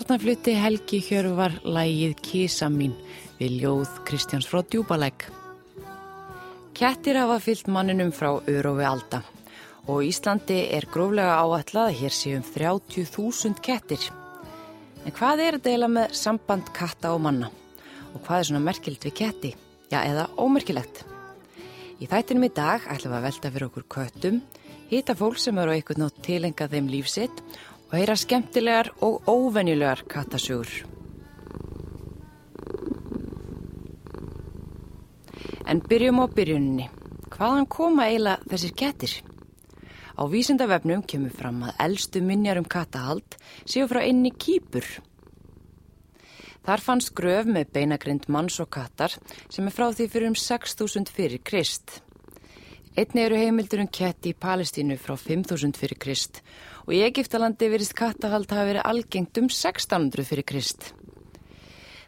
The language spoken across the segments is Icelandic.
Þarna flutti Helgi Hjörvar lægið Kísa mín við ljóð Kristjáns frá Djúbalæk. Kettir hafa fyllt manninum frá Örofi Alda og Íslandi er gróflega áætlað að hér séum 30.000 kettir. En hvað er þetta eiginlega með samband katta og manna? Og hvað er svona merkilegt við ketti? Já, eða ómerkilegt? Í þættinum í dag ætlum við að velta fyrir okkur köttum, hýta fólk sem eru einhvern nátt tilengað þeim lífsitt og heyra skemmtilegar og óvenjulegar kattasjúr. En byrjum á byrjuninni. Hvaðan koma eiginlega þessir kettir? Á vísindavefnum kemur fram að eldstu minjar um kattahald séu frá einni kýpur. Þar fannst gröf með beinagrind manns og kattar sem er frá því fyrir um 6.000 fyrir Krist. Einni eru heimildur um ketti í Palestínu frá 5.000 fyrir Krist og í Egiptalandi verist kattahald hafa verið algengt um 1600 fyrir Krist.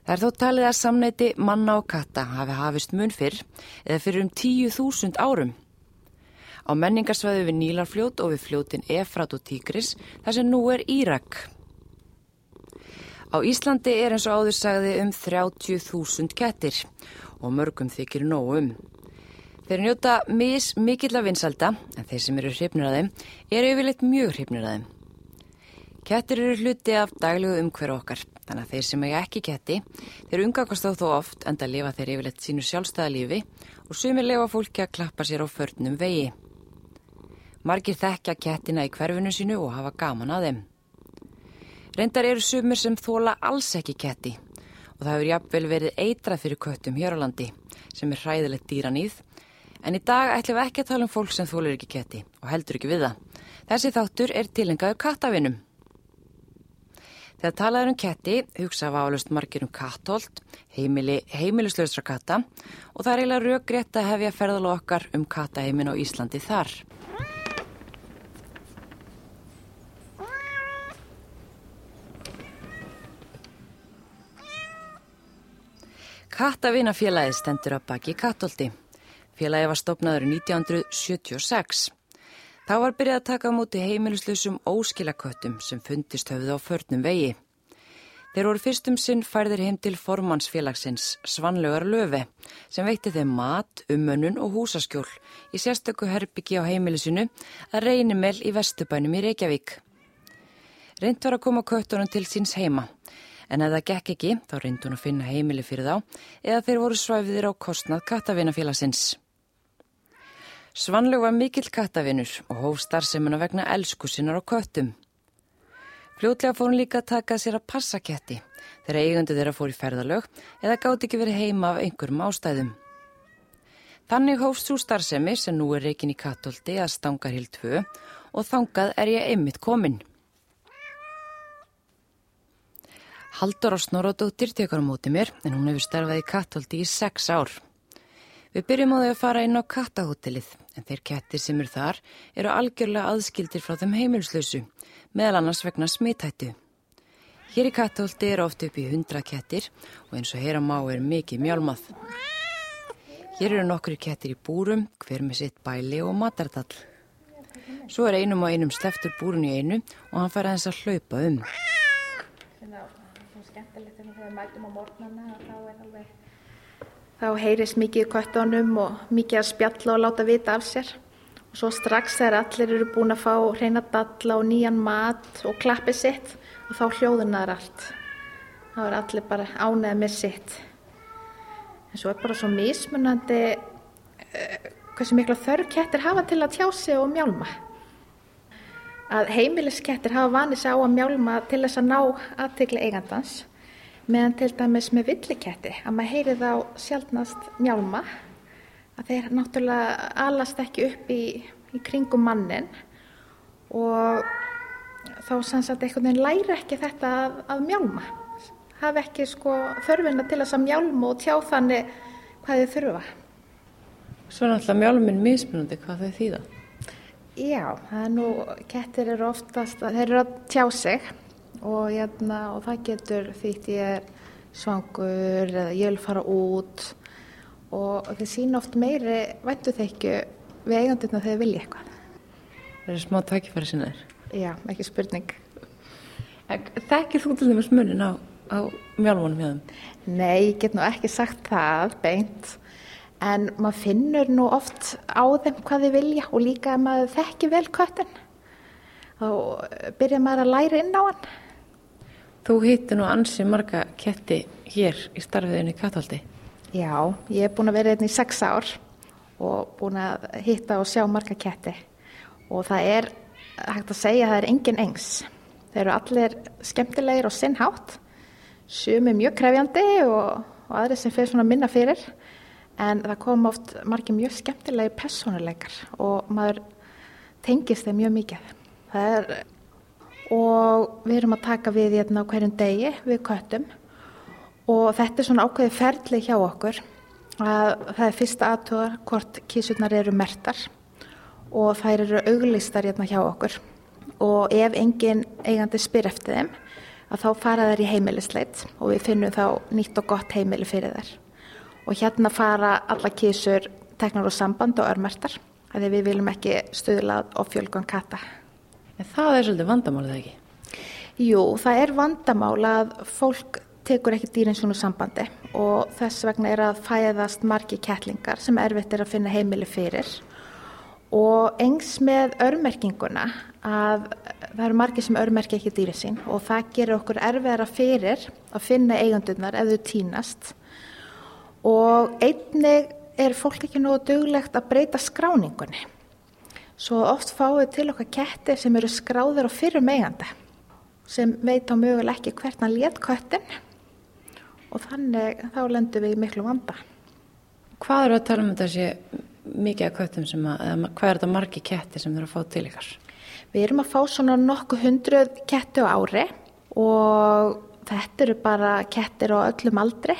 Það er þó talið að samneiti manna og katta hafi hafist mun fyrr eða fyrir um 10.000 árum. Á menningarsvæðu við Nílarfljót og við fljótin Efrat og Tígris þar sem nú er Írak. Á Íslandi er eins og áður sagði um 30.000 kettir og mörgum þykir nógum. Þeir njóta mis mikill af vinsalda en þeir sem eru hrifnir að þeim eru yfirleitt mjög hrifnir að þeim. Kettir eru hluti af daglegu umhverju okkar þannig að þeir sem eiga ekki ketti þeir umgakast þá þó oft en það lifa þeir yfirleitt sínu sjálfstæða lífi og sumir lefa fólki að klappa sér á förnum vegi. Margir þekkja kettina í hverfinu sínu og hafa gaman að þeim. Reyndar eru sumir sem þóla alls ekki ketti og það hefur jafnvel verið eitrað fyrir köttum hér á landi sem er hræðilegt dýranýð en í dag ætlum við ekki að tala um fólk sem þólar ekki ketti og heldur ekki við það. Þessi þáttur er tilengaður kattavinum. Þegar talaður um ketti hugsa válust margir um kattolt, heimili, heimilislausra katta og það er eiginlega raugrétt að hefja ferðal okkar um kattaheimin á Íslandi þar. Kattavinafélagið stendur að baki kattolti. Félagið var stopnaður 1976. Þá var byrjað að taka á móti heimiluslusum óskilaköttum sem fundist höfðu á förnum vegi. Þeir voru fyrstum sinn færðir heim til formannsfélagsins Svanlögar Löfi sem veitti þeim mat, umönnun og húsaskjól í sérstöku herbyggi á heimilisinu að reynimel í Vestubænum í Reykjavík. Reynd var að koma köttunum til síns heima en ef það gekk ekki þá reyndi hún að finna heimili fyrir þá eða þeir voru svæfiðir á kostnað kattavinafélagsins. Svanlög var mikill kattavinur og hóf starfsemina vegna elsku sinnar á köttum. Fljótlega fór hún líka að taka sér að passa ketti þegar eigandi þeirra fór í ferðalög eða gátt ekki verið heima af einhverjum ástæðum. Þannig hófst svo starfsemi sem nú er reikin í kattolti að stangar hild 2 og þangað er ég einmitt kominn. Haldur á Snorradóttir tekar á móti mér en hún hefur starfað í kattolti í sex ár. Við byrjum á því að fara inn á kattahótelið en þeir kettir sem eru þar eru algjörlega aðskildir frá þeim heimilslausu meðal annars vegna smittættu. Hér í kattahólti er oft upp í 100 kettir og eins og heyra má er mikið mjálmað. Hér eru nokkru kettir í búrum, hver með sitt bæli og matardall. Svo er einum og einum sleftur búrun í einu og hann fær aðeins að hlaupa um. Það er skemmtilegt þegar við mætum á morgnana þá er alveg þá heyrist mikið í köttunum og mikið að spjalla og láta vita af sér. Og svo strax þegar allir eru búin að fá reyna dalla og nýjan mat og klappið sitt og þá hljóðunar allt. Þá er allir bara ánæðið með sitt. En svo er bara svo mismunandi uh, hversu mikla þörf kettir hafa til að tjá sig og mjálma. Að heimiliskettir hafa vanið sig á að mjálma til þess að ná aðtegli eigandans meðan til dæmis með villiketti að maður heyri þá sjálfnast mjálma að þeir náttúrulega alast ekki upp í, í kringum mannin og þá sannsagt einhvern veginn læri ekki þetta að, að mjálma. Hafi ekki sko þörfina til þess að mjálma og tjá þannig hvað þau þurfa. Svo er náttúrulega mjálminn mismunandi hvað þau þýða. Já, það er nú, kettir eru oftast, þeir eru að tjá sig og, hérna, og það getur þýtt ég er svangur eða ég vil fara út og þeir sína oft meiri væntu þeikju við eigandirna þegar vilja eitthvað. Það er smá tækifæri sinna þér. Já, ekki spurning. Þekkir þú til dæmis munin á, á mjálmunum hjá þeim? Nei, ég get nú ekki sagt það beint en maður finnur nú oft á þeim hvað þið vilja og líka ef maður þekki vel köttin þá byrja maður að læra inn á hann. Þú hittir nú ansi marga ketti hér í starfiðinni í Katholti. Já, ég er búin að vera hérna í sex ár og búin að hitta og sjá marga ketti og það er hægt að segja að það er engin engs. Þeir eru allir skemmtilegir og sinnhátt, sumi mjög krefjandi og, og aðri sem fyrir svona minna fyrir en það kom oft margi mjög skemmtilegi personuleikar og maður tengist þeim mjög mikið. Það er og við erum að taka við hérna á hverjum degi við köttum. Og þetta er svona ákveði ferli hjá okkur að það er fyrsta aðtúar hvort kísurnar eru mertar og þær eru auglistar hérna hjá okkur. Og ef engin eigandi spyr eftir þeim að þá fara þær í heimilisleit og við finnum þá nýtt og gott heimili fyrir þær. Og hérna fara alla kísur teknar og samband og örmertar að við viljum ekki stuðlað og fjölgun kata. En það er svolítið vandamálið ekki? Jú, það er vandamál að fólk tekur ekki dýrin svona sambandi og þess vegna er að fæðast margi kettlingar sem erfitt er að finna heimili fyrir. Og engs með örmerkinguna að það eru margi sem örmerki ekki dýrin sín og það gerir okkur erfiðara fyrir að finna eigandunar ef þau týnast og einnig er fólk ekki nógu duglegt að breyta skráningunni svo oft fáið til okkar ketti sem eru skráður á fyrrum eiganda sem veit á möguleg ekki hvert hann létt köttin og þannig þá lendum við í miklu vanda. Hvað eru að tala um sé mikið af köttum sem að, eða hvað er þetta margi ketti sem þurfa að fá til ykkar? Við erum að fá svona nokkuð hundruð ketti á ári og þetta eru bara kettir á öllum aldri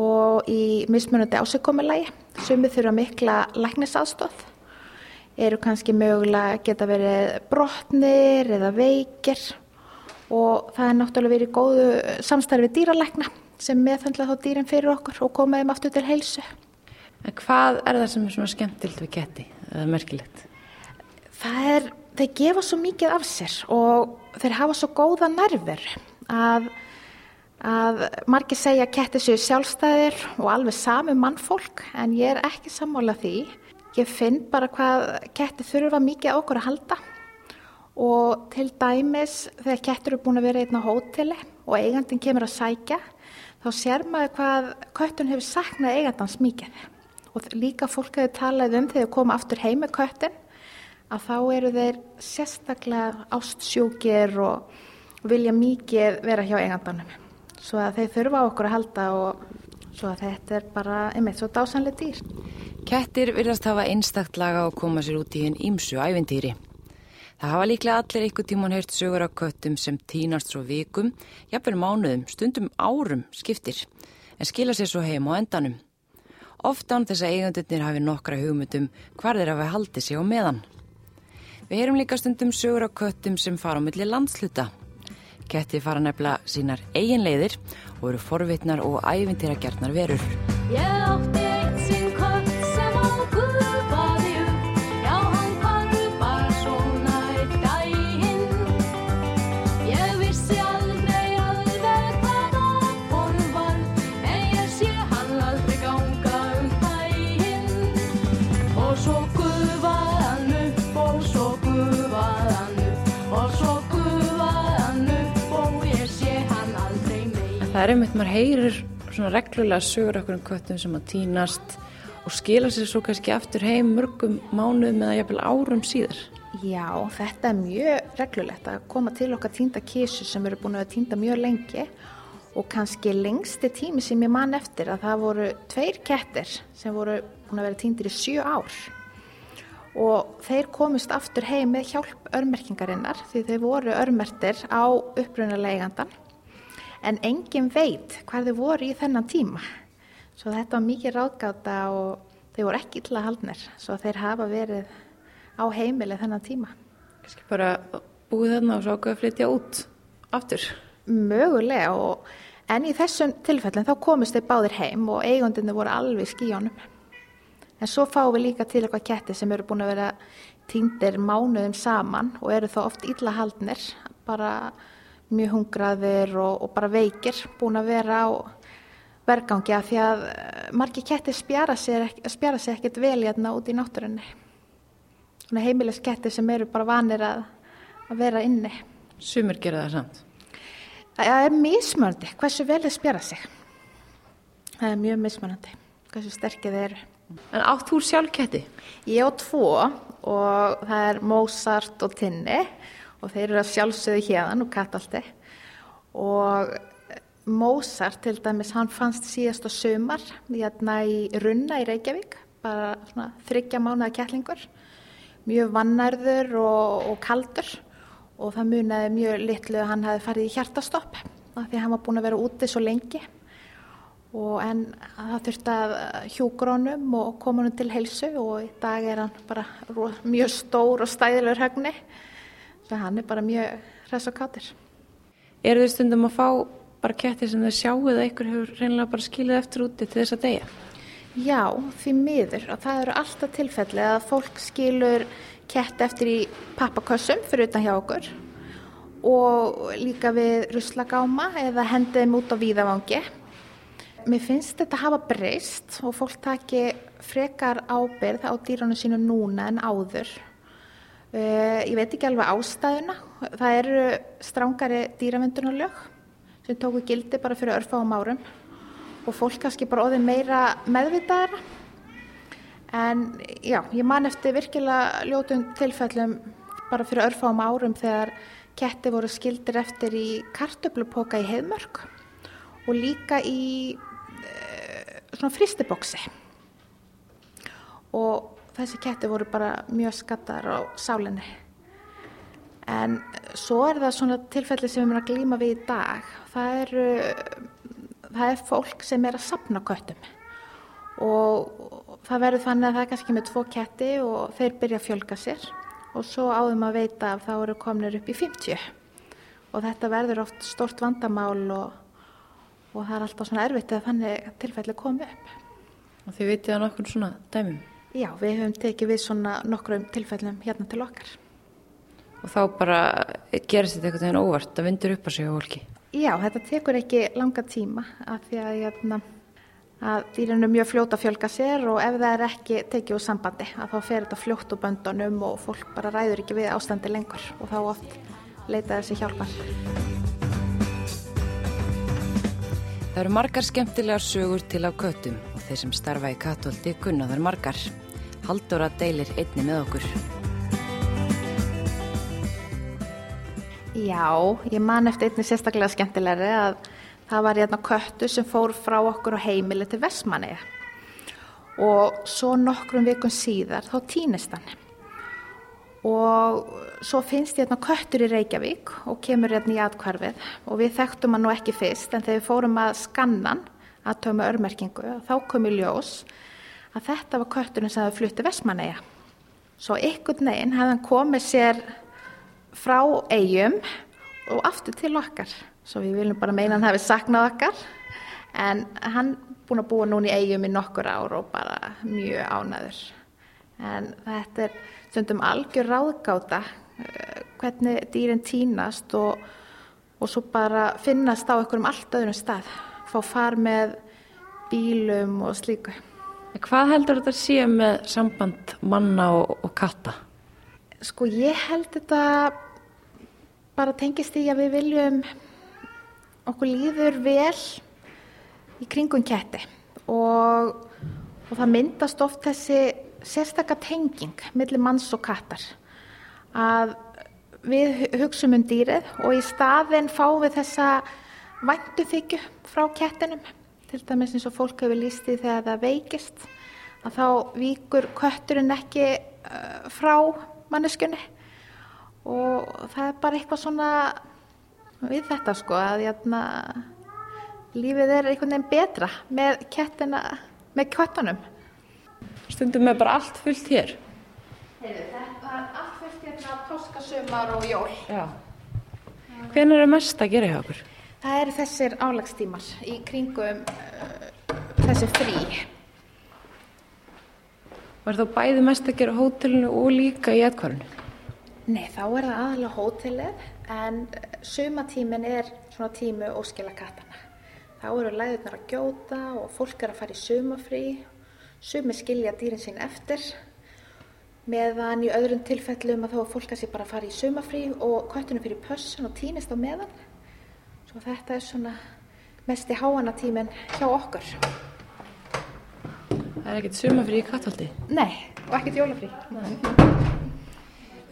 og í mismunandi ásökkomulagi sem við þurfum mikla læknisaðstóð eru kannski mögulega geta verið brotnir eða veikir og það er náttúrulega verið góðu samstarfið dýralækna sem meðhandla þá dýrin fyrir okkur og koma þeim aftur til heilsu. En hvað er það sem er svona skemmtilt við ketti eða merkilegt? Það er, þeir gefa svo mikið af sér og þeir hafa svo góða nervur að, að margir segja að ketti séu sjálfstæðir og alveg sami mannfólk en ég er ekki sammála því. Ég finn bara hvað ketti þurfa mikið á okkur að halda. Og til dæmis þegar kettur eru búin að vera einn á hóteli og eigandin kemur að sækja þá sér maður hvað köttun hefur saknað eigandans mikið. Og líka fólk hefur talað um þegar koma aftur heim með köttin að þá eru þeir sérstaklega ástsjúkir og vilja mikið vera hjá eigandanum. Svo að þeir þurfa okkur að halda og svo að þetta er bara einmitt svo dásanlega dýr. Kettir virðast hafa einstakt laga og koma sér út í hinn ímsu ævintýri. Það hafa líklega allir einhver tíman heyrt sögur af köttum sem týnast svo vikum, jafnvel mánuðum, stundum árum skiptir, en skila sér svo heim á endanum. Oftan þess að eigandunir hafi nokkra hugmyndum hvar þeir hafi haldið sig á meðan. Við heyrum líka stundum sögur af köttum sem fara á milli landsluta. Ketti fara nefnilega sínar eiginleiðir og eru forvitnar og ævintýra gertnar verur. Það er einmitt, maður heyrir svona reglulega sögur okkur um köttum sem að týnast og skila sér svo kannski aftur heim mörgum mánuðum eða jafnvel árum síðar. Já, þetta er mjög reglulegt að koma til okkar týnda kísu sem eru búin að týnda mjög lengi og kannski lengsti tími sem ég man eftir að það voru tveir kettir sem voru búin að vera týndir í sjö ár og þeir komist aftur heim með hjálp örmerkingarinnar því þeir voru örmertir á upprunaleigandan en engin veit hvað þau voru í þennan tíma. Svo þetta var mikið ráðgáta og þau voru ekki illa haldnir, svo þeir hafa verið á heimilið þennan tíma. Kanski bara búið þarna og svo ákveða að flytja út aftur? Mögulega og en í þessum tilfellin þá komist þau báðir heim og eigundinu voru alveg skíjónum. En svo fáum við líka til eitthvað ketti sem eru búin að vera týndir mánuðum saman og eru þá oft illa haldnir, bara mjög hungraðir og, og bara veikir búin að vera á vergangi af því að eh, margi kettir spjara sig, spjara sig ekkert vel hérna út í náttúrunni. Svona heimilisketti sem eru bara vanir að, að vera inni. Sumir gera það samt? Það er mismöndi hversu vel þið spjara sig. Það er mjög mismöndi hversu sterkið þeir eru. En átt þú sjálf ketti? Ég á tvo og það er Mozart og Tinni og þeir eru að sjálfsögðu hérðan og kattaldi og Mozart til dæmis, hann fannst síðast á sömar hérna í Runna í Reykjavík, bara svona þryggja mánuða kettlingur, mjög vannærður og, og kaldur. Og það muniði mjög litlu að hann hefði farið í hjartastopp af því að hann var búin að vera úti svo lengi. Og en það þurfti að hjúgrónum og hann til heilsu. Og í dag er hann bara mjög stór og stæðilegur högni hann er bara mjög hress og kátir. Er þau stundum að fá bara kettir sem þau sjáu eða ykkur hefur reynilega bara skilið eftir úti til þess að deyja? Já, því miður og það eru alltaf tilfelli að fólk skilur kett eftir í pappakossum fyrir utan hjá okkur og líka við ruslagáma eða hendiðum út á víðavangi. Mér finnst þetta hafa breyst og fólk taki frekar ábyrð á dýrunum sínu núna en áður. Uh, ég veit ekki alveg ástæðuna. Það eru strángari dýravendunarlög sem tóku gildi bara fyrir örfáum árum og fólk kannski bara óði meira meðvitaðara en já, ég man eftir virkilega ljótum tilfellum bara fyrir örfáum árum þegar ketti voru skildir eftir í kartöflupoka í heimörk og líka í e, svona fristiboksi og þessi ketti voru bara mjög skattar á sálinni En svo er það svona tilfelli sem við erum að glýma við í dag. Það er, það er fólk sem er að sapna köttum og það verður þannig að það er kannski með tvo ketti og þeir byrja að fjölga sér og svo áðum að veita að þá eru komnir upp í 50 og þetta verður oft stort vandamál og, og það er alltaf svona erfitt að þannig tilfelli komi upp. Og þið vitið að nokkur svona dæmum? Já, við höfum tekið við svona nokkrum tilfellum hérna til okkar. Og þá bara gerist þetta eitthvað þegar óvart að vindur upp sig á fólki. Já, þetta tekur ekki langa tíma af því að, jæna, að dýrinu er mjög fljóta að fjölga sér og ef það er ekki tekið úr sambandi að þá fer þetta fljótt úr böndunum og fólk bara ræður ekki við ástandi lengur og þá oft leita þessi hjálpar. Það eru margar skemmtilegar sögur til á köttum þeir sem starfa í katóldi kunna þar margar. Haldóra deilir einni með okkur. Já, ég man eftir einni sérstaklega skemmtilegri að það var hérna köttu sem fór frá okkur á heimili til Vestmanni og svo nokkrum vikun síðar þá týnist hann og svo finnst hérna köttur í Reykjavík og kemur hérna í atkvarfið og við þekktum hann nú ekki fyrst en þegar við fórum að skannan að tömu örmerkingu þá kom í ljós að þetta var kötturinn sem það flutti Vestmanni svo ykkur neginn hefði hann komið sér frá eigum og aftur til okkar. Svo við viljum bara meina hann hefði saknað okkar en hann búin að búa núna í eigum í nokkur ár og bara mjög ánaður. En þetta er stundum algjör ráðgáta eh, hvernig dýrin týnast og, og svo bara finnast á einhverjum allt öðrum stað. Fá far með bílum og slíku. Hvað heldur þetta sé með samband manna og, og katta? Sko ég held þetta bara tengist í að við viljum okkur líður vel í kringum ketti og, og það myndast oft þessi sérstakka tenging millir manns og kattar að við hugsaum um dýrið og í staðin fáum við þessa væntu þykju frá kettinum til dæmis eins og fólk hefur líst í þegar það veikist að þá víkur kötturinn ekki uh, frá manneskunni og það er bara eitthvað svona við þetta sko að jæna, lífið er einhvern veginn betra með kettina með kvættanum Stundum er bara allt fullt hér Heiðu, Þetta er allt fullt hérna páskasumar og jól Já. Hvernig er það mest að gera hjá okkur? Það eru þessir álagstímar í kringum uh, þessi frí Var þá bæði mest að gera hótelinu og líka í etkvarinu? Nei, þá er það aðalega hótelið en sumatímin er svona tímu óskila kattana. Þá eru læðurnar að gjóta og fólk er að fara í sumafrí, sumi skilja dýrin sín eftir meðan í öðrum tilfellum að þá er fólk að sé bara að fara í sumafrí og köttunum fyrir pössun og týnist á meðan. Svo þetta er svona mest í háanatímin hjá okkur. Það er ekkert sumafrí í katthaldi? Nei, og ekkert jólafrí. Nei.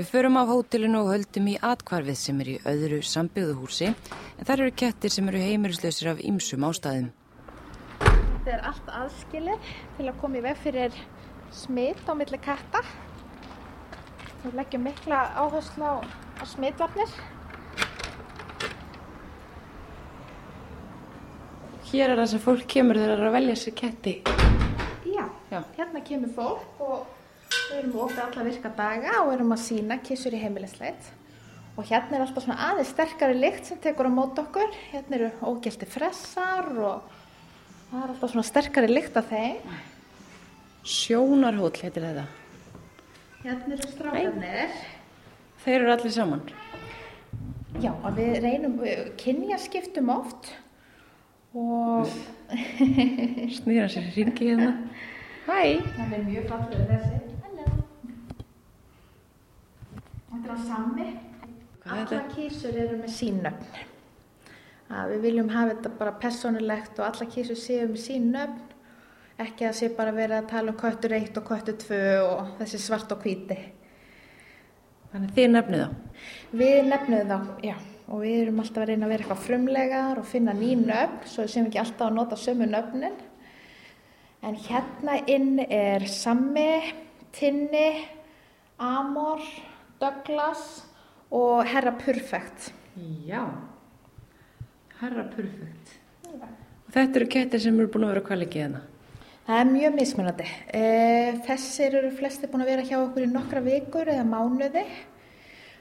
Við förum af hótelinu og höldum í atkvarfið sem er í öðru sambyggðuhúsi en þar eru kettir sem eru heimirislausir af ymsum ástæðum. Þetta er allt aðskilið til að koma í veg fyrir smitt á milli katta. Við leggjum mikla áherslu á, á smittvarnir. Hér er það sem fólk kemur þegar það er að velja sér ketti. Já, Já. hérna kemur fólk og Við erum ofið alla virka daga og erum að sína kissur í heimilisleit og hérna er alltaf svona aðeins sterkari lykt sem tekur á mót okkur. Hérna eru ógælti fressar og það er alltaf svona sterkari lykt af þeim. Sjónarhóll heitir þetta. Hérna eru strákarnir. Þeir eru allir saman. Já, við reynum, kynjaskiptum oft og... Snýra sér ringi hérna. Hæ! Það er mjög fallið þessi. Þetta er á sami. Alla kísur eru með sín nöfn. Að við viljum hafa þetta bara personulegt og alla kísur séu með sín nöfn. Ekki að sé bara verið að tala um köttur 1 og köttur 2 og þessi svart og hvíti. Þannig þið nefnið þá? Við nefnum þá, já. Og við erum alltaf að reyna að vera eitthvað frumlegar og finna ný nöfn, svo við séum ekki alltaf að nota sömu nöfnin. En hérna inn er Sammi, Tinni, Amor, Douglas og Herra Perfect. Já, Herra Perfect. Og þetta eru kettir sem eru búin að vera kvælikið hérna? Það er mjög mismunandi. E, þessir eru flesti búin að vera hjá okkur í nokkra vikur eða mánuði.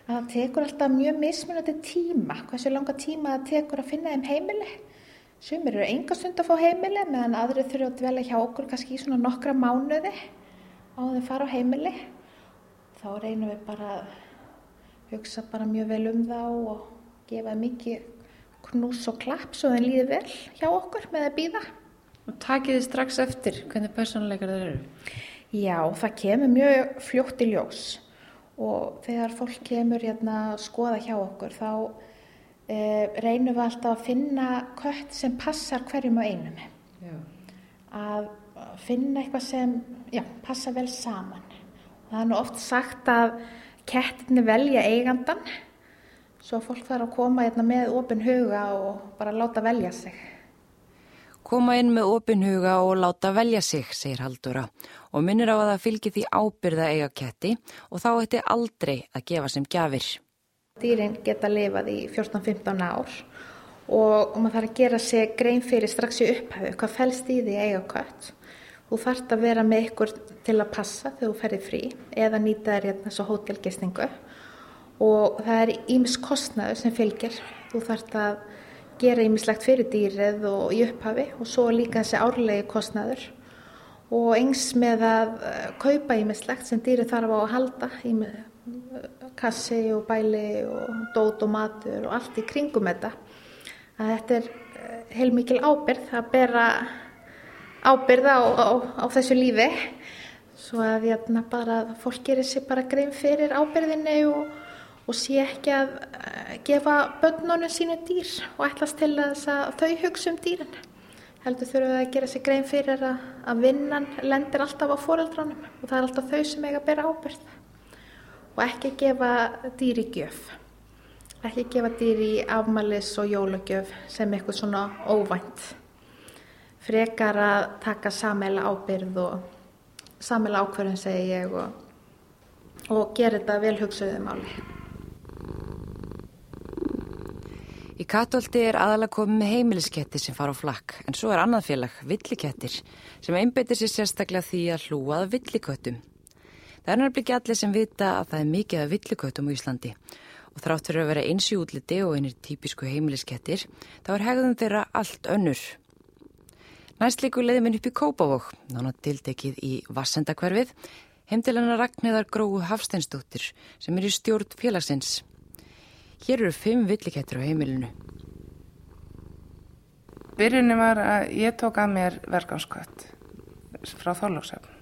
Það tekur alltaf mjög mismunandi tíma. Hversu langa tíma það tekur að finna þeim heimili? Sumir eru enga stund að fá heimili meðan aðrið þurfa að dvelja hjá okkur kannski í svona nokkra mánuði á þeim fara á heimili þá reynum við bara að hugsa bara mjög vel um þá og gefa mikið knús og klapp svo þeim líði vel hjá okkur með að býða. Og takið þið strax eftir hvernig personleikar þeir eru? Já, það kemur mjög fljótt í ljós og þegar fólk kemur hérna að skoða hjá okkur þá eh, reynum við alltaf að finna kött sem passar hverjum og einum. Já. Að finna eitthvað sem já, passa vel saman. Það er nú oft sagt að kettinni velja eigandan svo fólk þarf að koma hérna með ofin huga og bara láta velja sig. Koma inn með opin huga og láta velja sig, segir Haldura og minnir á að það fylgir því ábyrða eiga ketti og þá ætti aldrei að gefa sem gjafir. Dýrin geta lifað í 14-15 ár og, og maður þarf að gera sig grein fyrir strax í upphæfu hvað fælst í því eiga kött Þú þarfst að vera með ykkur til að passa þegar þú ferði frí eða nýta þér hérna svo hótelgistingu og það er ímis kostnaður sem fylgir. Þú þarfst að gera ímislegt fyrir dýrið og í upphafi og svo líka þessi árlegi kostnaður og eins með að eh, kaupa ímislegt sem dýrið þarf á að halda í kassi og bæli og dót og matur og allt í kringum þetta. Að þetta er eh, heilmikil ábyrð að bera ábyrða á, á, á þessu lífi svo að jæna, bara, fólk gerir sér bara grein fyrir ábyrðinni og, og sé ekki að uh, gefa börnunum sínu dýr og ætlast til að þau hugsa um dýrin. Heldur þurfum við að gera sér grein fyrir að, að vinnan lendir alltaf á foreldránum og það er alltaf þau sem eiga að bera ábyrð og ekki gefa dýr í gjöf. Ekki gefa dýr í afmælis og jólagjöf sem eitthvað svona óvænt. Frekar að taka sammeila ábyrð og sammeila ákverðin segi ég og, og gera þetta vel hugsaðið máli. Í Katóldi er aðalega komið með heimilisketti sem fara á flakk en svo er annað félag, villikettir, sem einbeitir sér sérstaklega því að hlúað villiköttum. Það er náttúrulega ekki allir sem vita að það er mikið af villiköttum á Íslandi og þrátt fyrir að vera eins í útliti og einir típisku heimiliskettir þá er hegðum þeirra allt önnur. Næst líku leiði minn upp í Kópavók, nána tiltekið í Vassendakverfið, heimtilennar Ragnæðar Gróu Hafsteinsdóttir sem er í stjórn félagsins. Hér eru fimm villikettir á heimilinu. Byrjunni var að ég tók að mér verkanskött frá þállóksefn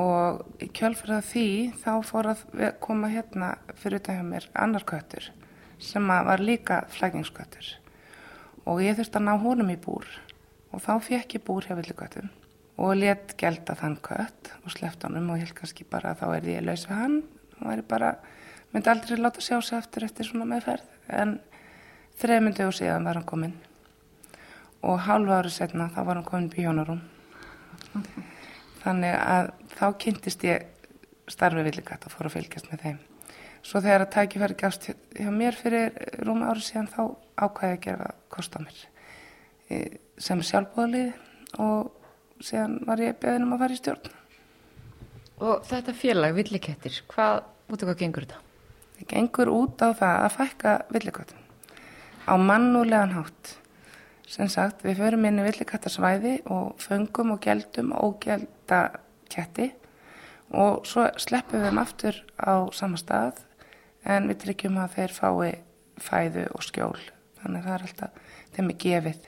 og í kjölfrað því þá fór að koma hérna fyrir þetta hjá mér annar köttur sem var líka flækingsköttur. Og ég þurfti að ná honum í búr. Og þá fekk ég búr hjá villiköttum og let gelda þann kött og sleft honum og ég held kannski bara að þá er ég laus við hann. Og væri bara, myndi aldrei láta sjá sig eftir eftir svona meðferð en þrejmyndu og síðan var hann komin og halva árið setna þá var hann komin bíónarum þannig að þá kynntist ég starfi villikatt og fór að fylgjast með þeim. Svo þegar að tækifæri gafst hjá mér fyrir rúma árið síðan þá ákvæði að gera kost á mér. Sem sjálfbóðlið og síðan var ég beðin um að fara í stjórn. Og þetta félag, villikettir, hvað, út af hvað gengur þetta? Það gengur út á það að fækka villikattum á mannulegan hátt. Sem sagt við förum inn í villikattasvæði og föngum og geldum og gelda ketti og svo sleppum við þeim aftur á sama stað en við tryggjum að þeir fái fæðu og skjól. Þannig að það er alltaf þeim er gefið.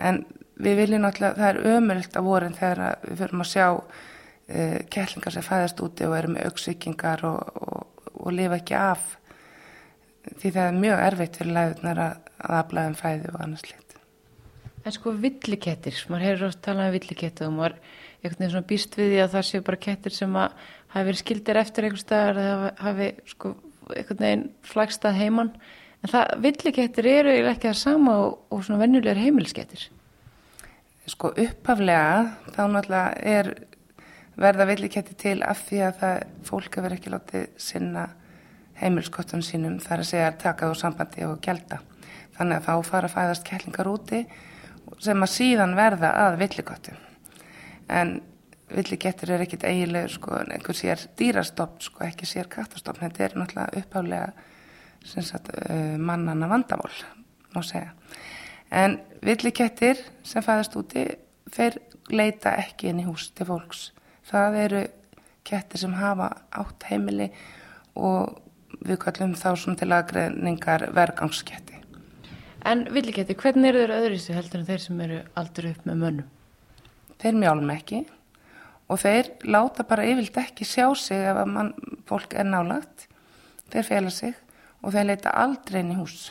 En við viljum náttúrulega, það er ömurlt á vorin þegar við förum að sjá uh, kettlingar sem fæðast úti og eru með auksvíkingar og, og, og lifa ekki af því það er mjög erfitt fyrir læðunar að, að aflæðum fæðu og annars lit En sko villikettir, maður hefur oft talað um villikettir og maður einhvern veginn svona býst við því að það séu bara kettir sem að hafi verið skildir eftir einhver staðar eða hafi sko einhvern veginn flagstað heimann. En það, villikettir eru ekki það sama og, og svona vennulegar heimilskettir. Sko upphaflega þá náttúrulega er verða villikettir til af því að það fólk hefur ekki látið sinna heimilskottunum sínum þar að segja að taka þú sambandi og gelda. Þannig að þá fara að fæðast kettlingar úti sem að síðan verða að villikottum. En villikettir er ekkit eiginlegur sko, einhver sér dýrastopp, sko, ekki sér kattastopp. Þetta er náttúrulega uppálega sagt, uh, mannana vandamál, má segja. En villikettir sem fæðast úti, þeir leita ekki inn í hús til fólks. Það eru kettir sem hafa átt heimili og við kallum þá svona til aðgreðningar vergangsketti. En villikettir, hvernig eru þeir öðruðsig heldur en þeir sem eru aldur upp með mönnum? Þeir mjálum ekki og þeir láta bara yfirlt ekki sjá sig ef að mann, fólk er nálagt. Þeir fela sig og þeir leita aldrei inn í hús.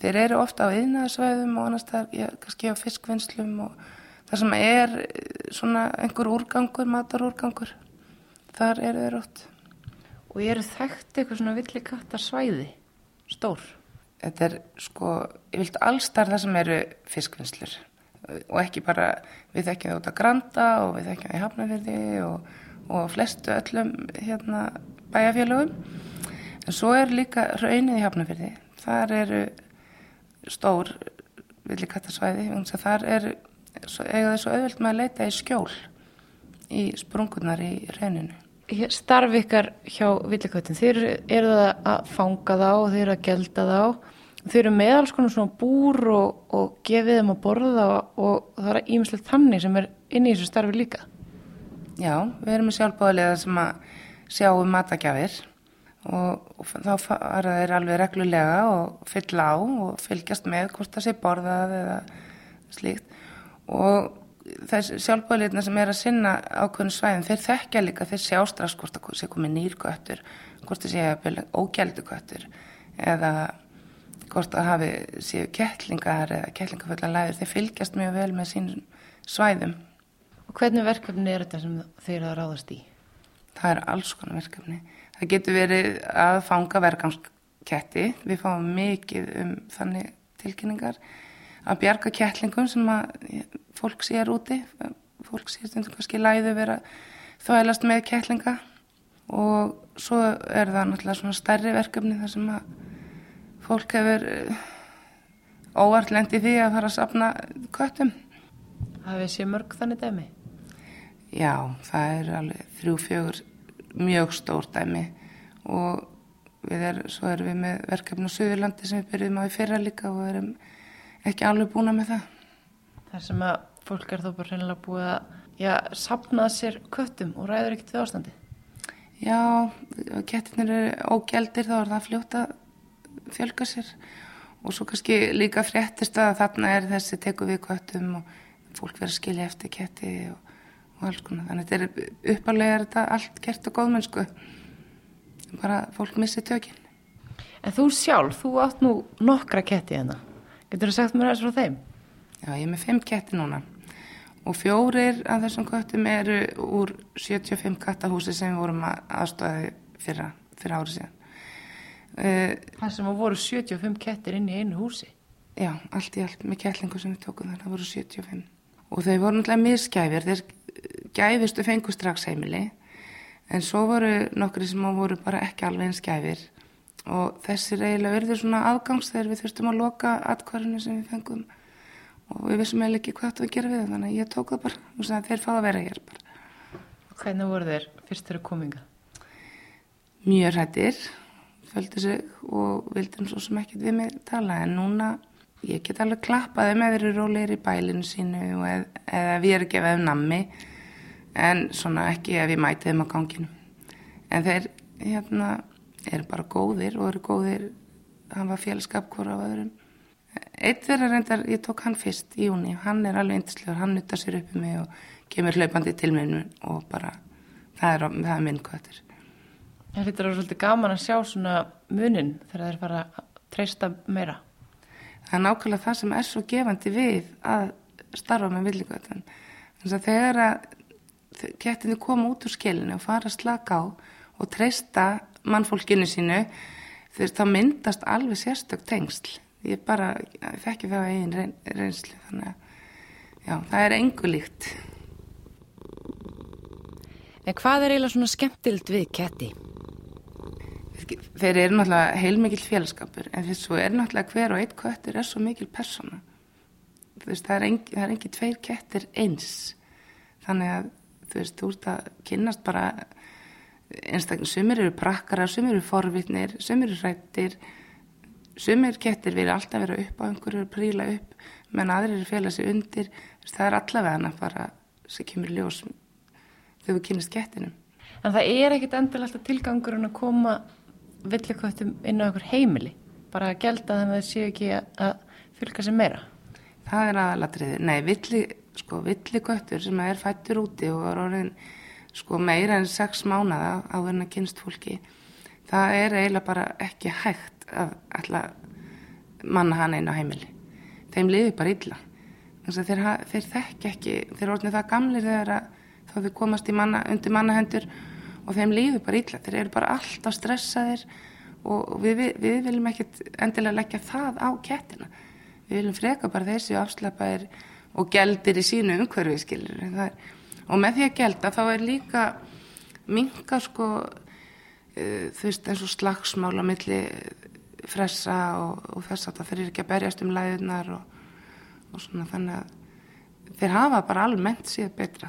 Þeir eru ofta á yðnaðsvæðum og annars það er kannski á fiskvinnslum og það sem er svona einhver úrgangur, matarúrgangur. Þar eru þeir ótt. Og eru þekkt eitthvað svona villikattar stór? þetta er sko, ég vilt allstar það sem eru fiskvinnslur og ekki bara, við þekkjum það út að Granda og við þekkjum það í Hafnafjörði og, og flestu öllum hérna bæjarfélögum en svo er líka raunnið í Hafnafjörði þar eru stór villikattasvæði þar er, eiga þessu auðvilt með að leita í skjól í sprungunar í rauninu Starf ykkar hjá villikvættin, þeir eru það að fanga þá og þeir eru að gelda þá. Þeir eru með alls konar svona búr og, og gefið þeim að borða og, og það er ímislegt þannig sem er inn í þessu starfi líka. Já, við erum með sjálfbóðilega sem að sjá um matagjafir og, og þá fara þeir alveg reglulega og fylla á og fylgjast með hvort það sé borðað eða slíkt og þessi sjálfbóðilegna sem er að sinna ákveðinu svæðin þeir þekkja líka, þeir sjá strax hvort það sé komið nýrgöttur, hvort það sé ógældugöttur eða hvort að hafi séu kettlingar eða kettlingaföllar læður, þeir fylgjast mjög vel með sínum svæðum. Og hvernig verkefni er þetta sem þeir eru að ráðast í? Það er alls konar verkefni. Það getur verið að fanga verkansketti, við fáum mikið um þannig tilkynningar, að bjarga kettlingum sem að fólk sér úti, fólk sér stundum kannski læðu vera þvæglast með kettlinga og svo er það náttúrulega svona stærri verkefni þar sem að fólk hefur eh, óvart lendi því að fara að sapna köttum. Hafið sé mörg þannig dæmi? Já, það er alveg þrjú, fjögur mjög stór dæmi og við er, svo erum við með verkefni á Suðurlandi sem við byrjum á í fyrra líka og erum ekki alveg búna með það. Það sem að fólk er þó bara reynilega búið að já, sapnað sér köttum og ræður ekkert við ástandi? Já, kettinir eru ógjaldir þá er það að fjölga sér og svo kannski líka fréttist að þarna er þessi teku við köttum og fólk verður að skilja eftir ketti og, og alls konar. Þannig að þetta er uppalega er þetta allt gert og góðmennsku. Bara fólk missi tökinn. En þú sjálf, þú átt nú nokkra ketti hérna. Getur þú sagt mér aðeins frá þeim? Já, ég er með fimm ketti núna og fjórir af þessum köttum eru úr 75 kattahúsi sem við vorum að aðstofaði fyrra, fyrra árið síðan. Uh, Það sem voru 75 kettir inn í einu húsi? Já, allt í allt með kettlingu sem við tókum þar, það voru 75. Og þau voru náttúrulega misgæfir, þeir gæfistu fengu strax heimili en svo voru nokkri sem voru bara ekki alveg eins gæfir og þessir eiginlega verður svona afgangs þegar við þurftum að loka atkvarðinu sem við fengum og við vissum eiginlega ekki hvað þetta að gera við þannig að ég tók það bara og sagði þeir fáið að vera hér bara. Hvernig voru þeir fyrst þeirra kominga? Mjög hættir, földi sig og vildi svo sem ekkert við mig tala en núna ég get alveg klappaði með þeirri róleir í bælinu sínu eð, eða við erum gefið um nammi en svona ekki ef ég mæti þeim á ganginu. En þeir hérna eru bara góðir og eru góðir, hann var félskap hvora af öðrum Eitt þeirra reyndar, ég tók hann fyrst í júni, hann er alveg yndislegur, hann nuttar sér upp um mig og kemur hlaupandi til minn og bara, það er, það er minn kvötur. Það hlýttur að vera svolítið gaman að sjá svona munin þegar þeir fara að treysta meira. Það er nákvæmlega það sem er svo gefandi við að starfa með villikvötan. Þannig að þegar að getinu koma út úr skilinu og fara að slaka á og treysta mannfólkinu sínu, þegar það myndast alveg sérstök tengsl. Ég bara þekki það á einn reyn, reynslu þannig að já, það er engu líkt. En hvað er eiginlega svona skemmtild við ketti? Þeir eru náttúrulega heilmikil félagskapur en þess að er náttúrulega hver og eitt köttur er svo mikil persóna. Veist, það er engi, það er engi tveir kettir eins. Þannig að þú veist, þú ert að kynast bara einstaklega, sumir eru prakkara, sumir eru forvitnir, sumir eru rættir sumir kettir vilja alltaf vera upp á einhverju príla upp, menn aðrir er félag sér undir, það er allavega hann að fara sem kemur ljós þegar við kynast kettinum. En það er ekkit endilegt að tilgangur en að koma villikvöttum inn á einhver heimili, bara að gelda þannig að það séu ekki að fylgja sér meira? Það er aðalatriði, nei, villi, sko, villikvöttur sem er fættur úti og er orðin sko, meira en sex mánada á þennan kynst fólki, það er eiginlega bara ekki hægt að ætla manna hann einu á heimili. Þeim liði bara illa. Þeir, þeir þekk ekki þeir orðinu það gamlir þegar þá þau komast manna, undir mannahendur og þeim liði bara illa. Þeir eru bara alltaf stressaðir og við, við, við viljum ekki endilega leggja það á kettina. Við viljum freka bara þessi afslappaðir og geldir í sínu umhverfi skilur og með því að gelda þá er líka minga sko uh, þú veist eins og slagsmála millir fressa og, og þess að það fyrir ekki að berjast um læðunar og, og svona þannig að þeir hafa bara almennt síðan betra.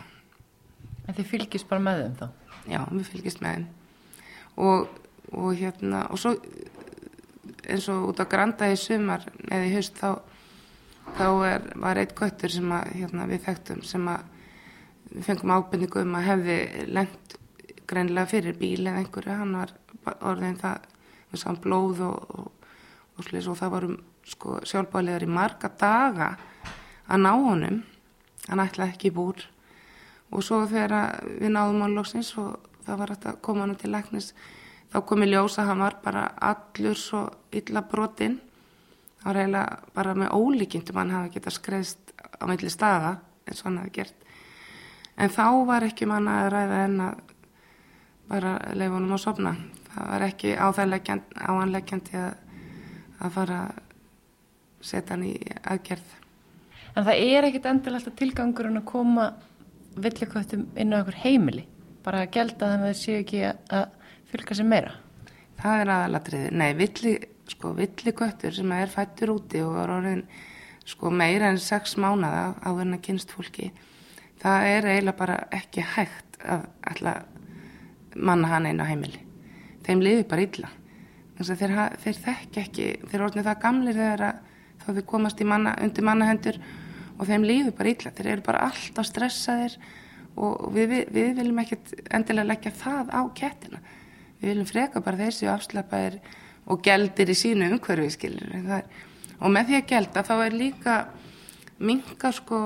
En þið fylgist bara með þeim þá? Já, við fylgist með þeim og, og hérna og svo eins og út á Granda í sumar eða í haust þá, þá er, var eitt göttur sem að, hérna, við þekktum sem að við fengum ábyrningu um að hefði lengt greinlega fyrir bíl eða einhverju, hann var orðin það við sáum blóð og, og, og, og það varum sko, sjálfbálegar í marga daga að ná honum. Hann ætlaði ekki í búr. Og svo þegar við náðum á loksins og það var að koma hann til læknis þá komi ljós að hann var bara allur svo illa brotinn. Það var eiginlega bara með ólíkindum hann hafi getað skreðst á meðli staða eins og hann hafi gert en þá var ekki manna að ræða en að bara leifa honum á sopna það var ekki áanleggjandi að, að fara að setja hann í aðgerð. En það er ekkit endilegt að tilgangur að koma villikvöttum inn á einhver heimili, bara að gelda þannig að það séu ekki að fylgja sér meira? Það er aðalatriði. Nei, villi, sko, villikvöttur sem er fættur úti og er orðin sko, meira en sex mánada á þennan kynst fólki, það er eiginlega bara ekki hægt að ætla manna hann einu á heimili. Þeim liði bara illa. Þeir, þeir þekk ekki þeir orðinu það gamlir þegar þá þau komast manna, undir mannahendur og þeim liði bara illa. Þeir eru bara alltaf stressaðir og við, við, við viljum ekkert endilega leggja það á kettina. Við viljum freka bara þessi afslappaðir og geldir í sínu umhverfi er, og með því að gelda þá er líka minga sko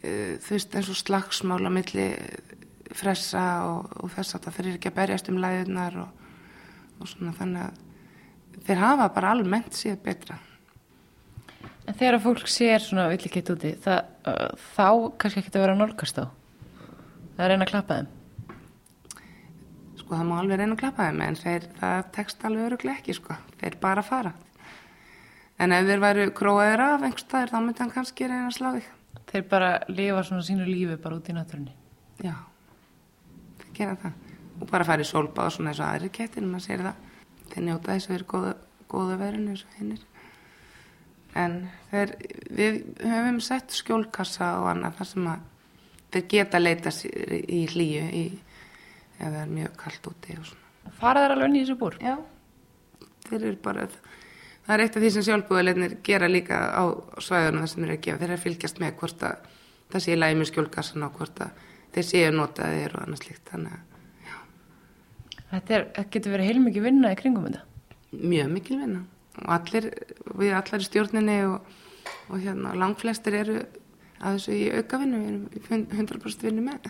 þú veist eins og slagsmála milli fressa og, og þess að það fyrir ekki að berjast um læðunar og, og svona þannig að þeir hafa bara almennt síðan betra. En þegar fólk sér svona villikett úti það, uh, þá kannski ekki að vera nálgast á það er reyna að klappa þeim? Sko það má alveg reyna að klappa þeim en þeir, það tekst alveg öruglega ekki sko. Þeir bara fara. En ef þeir væru króaður af einhverstaðir þá myndi hann kannski reyna að slá þig Þeir bara lifa svona sínu lífi bara út í náttúrunni Já, þeir gera það og bara fara í sólbáð og svona eins og aðri það, þeir njóta þess að þeir góða, góða verinu eins og hinnir en þeir, við höfum sett skjólkassa og annað þar sem að þeir geta leita í hlýju ef það er mjög kallt úti og svona. Fara þeir alveg inn í þessu búr? Já, þeir eru bara, það er eitt af því sem sjálfbúðalegnir gera líka á svæðunum þar sem þeir eru að gefa, þeir eru að fylgjast með hvort að það sé lægi með skjólkassan og hvort að þeir séu notaðir og þannig að Þetta er, getur verið heilmikið vinna í kringum þetta? Mjög mikil vinna. Og allir, við allar í stjórninni og, og hérna langflestir eru að þessu í aukavinnu, við erum 100% vinnu með.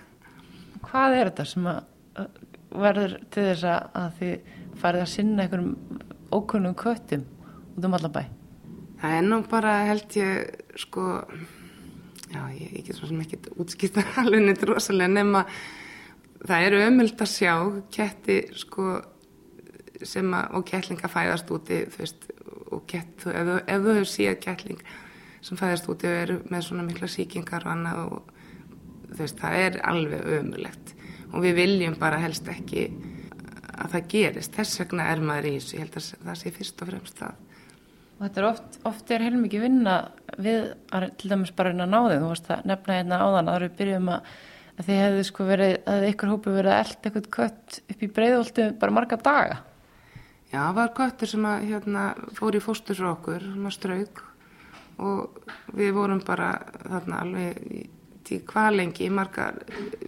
Hvað er þetta sem að verður til þess að þið farið að sinna einhverjum ókunnum köttum út um allan bæ? Það er nú bara held ég sko, já ég, ég get svo sem ekki útskýrta alveg neitt rosalega nema það eru ömult að sjá ketti sko sem að, og kettlinga fæðast úti þú veist, og kett, ef, ef þú hefur síðan kettling sem fæðast úti og eru með svona mikla síkingar og annað og þú veist, það er alveg ömulegt og við viljum bara helst ekki að það gerist, þess vegna er maður í þessu, ég held að það sé fyrst og fremst það Og þetta er oft, oft er heilmikið vinna við að til dæmis bara reyna að ná þig, þú varst að nefna hérna áðan að eru byrjum að að þið hefðu sko verið, að ykkur hópu verið að elda eitthvað kött upp í breyðholtu bara marga daga. Já, það var köttur sem að hérna fór í fóstur frá okkur, sem að strauk. Og við vorum bara þarna alveg til hvað lengi, í marga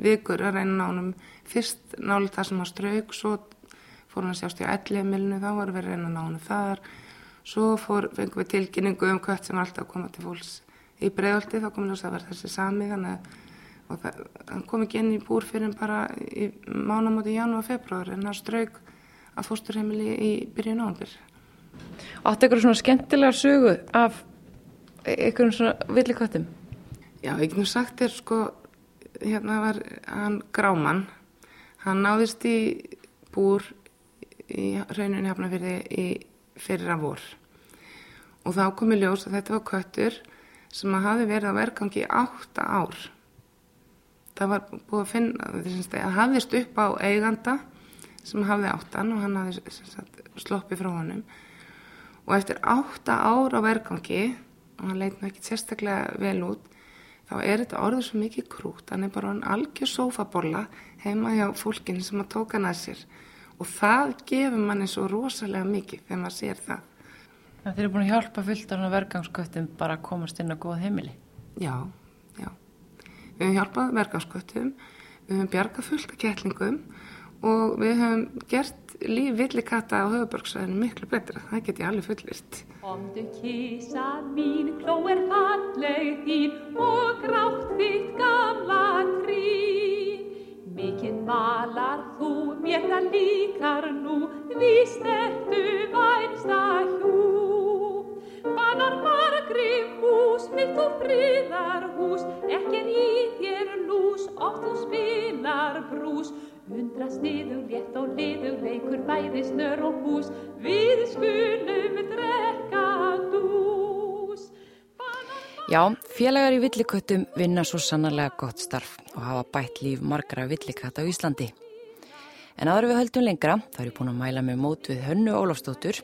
vikur að reyna nánum fyrst nálega það sem að strauk, svo fór hann að sjást í ellið þá voru við að reyna nánum þar, svo fór, fengum við tilkynningu um kött sem var alltaf að koma til fólks í breyðholti, þá komum við að vera þessi sami, þannig að hann kom ekki inn í búr fyrir bara í mánamóti janúar og februar en það strauk að fósturheimili í byrjun áhengur. Áttu ykkur svona skemmtilega sögu af ykkur svona villikvöttum? Já, ég nú sagt er sko, hérna var hann Gráman, hann náðist í búr í rauninni hafnafyrði í fyrra vor. Og þá komi ljós að þetta var köttur sem að hafi verið á verkangi átta ár. Það var búið að finna það hafðist upp á eiganda sem hafði áttan og hann hafði sloppið frá honum. Og eftir átta ár á vergangi og hann leitna ekki sérstaklega vel út þá er þetta orðið svo mikið krút hann er bara hann algjör sófabolla heima hjá fólkinu sem að tóka að sér og það gefur manni svo rosalega mikið þegar maður sér það Það þeir eru búin að hjálpa fullt á vergangsköttum bara að komast inn á góð heimili Já, já Við höfum hjálpað verkansköttum, við höfum bjargað fullt af kettlingum og við höfum gert líf villikata á höfuborgsvæðinu miklu betra. Það get ég alveg fullist. Komdu kísa mín, kló er falleg þín og líkar nú, víst ertu vænsta hjú. Banar margri mús, mitt og friðar hús, ekki þér lús, oft þú spilar brús. Undrast niður létt og liður leikur bæði snör og hús, við skulum drekka dús. Já, félagar í villiköttum vinna svo sannarlega gott starf og hafa bætt líf margra villikata á Íslandi. En aðra við höldum lengra, þá er ég búin að mæla með mót við Hönnu Ólafstóttur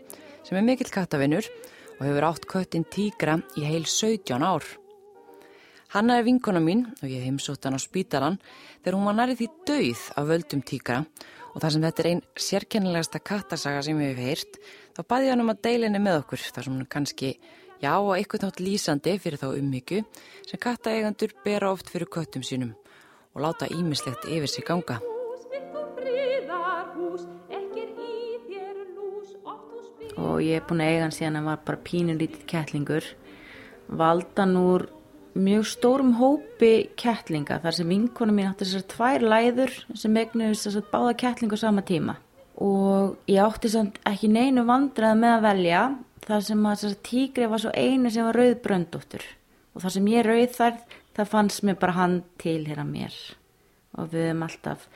sem er mikill kattavinnur og hefur átt köttin tígra í heil 17 ár. Hanna er vinkona mín og ég heimsótt hann á spítalan þegar hún var nærið því dauð af völdum tígra og þar sem þetta er einn sérkennilegasta kattasaga sem við hefum heyrt þá baði hann um að deilinni með okkur þar sem hann kannski, já og eitthvað nátt lýsandi fyrir þá ummyggju sem kattaeigandur bera oft fyrir köttum sínum og láta ímislegt yfir sig ganga. Og ég er búin að eiga hann síðan hann var bara pínulítið kettlingur. Valdan úr mjög stórum hópi kettlinga þar sem vinkona mín átti þessar tvær læður sem egnuðist þess að báða kettlingu sama tíma. Og ég átti samt ekki neinu vandrað með að velja þar sem að þessar tígri var svo einu sem var rauðbröndóttur. Og þar sem ég rauð þar, það fannst mér bara hann til hér að mér. Og við hefum alltaf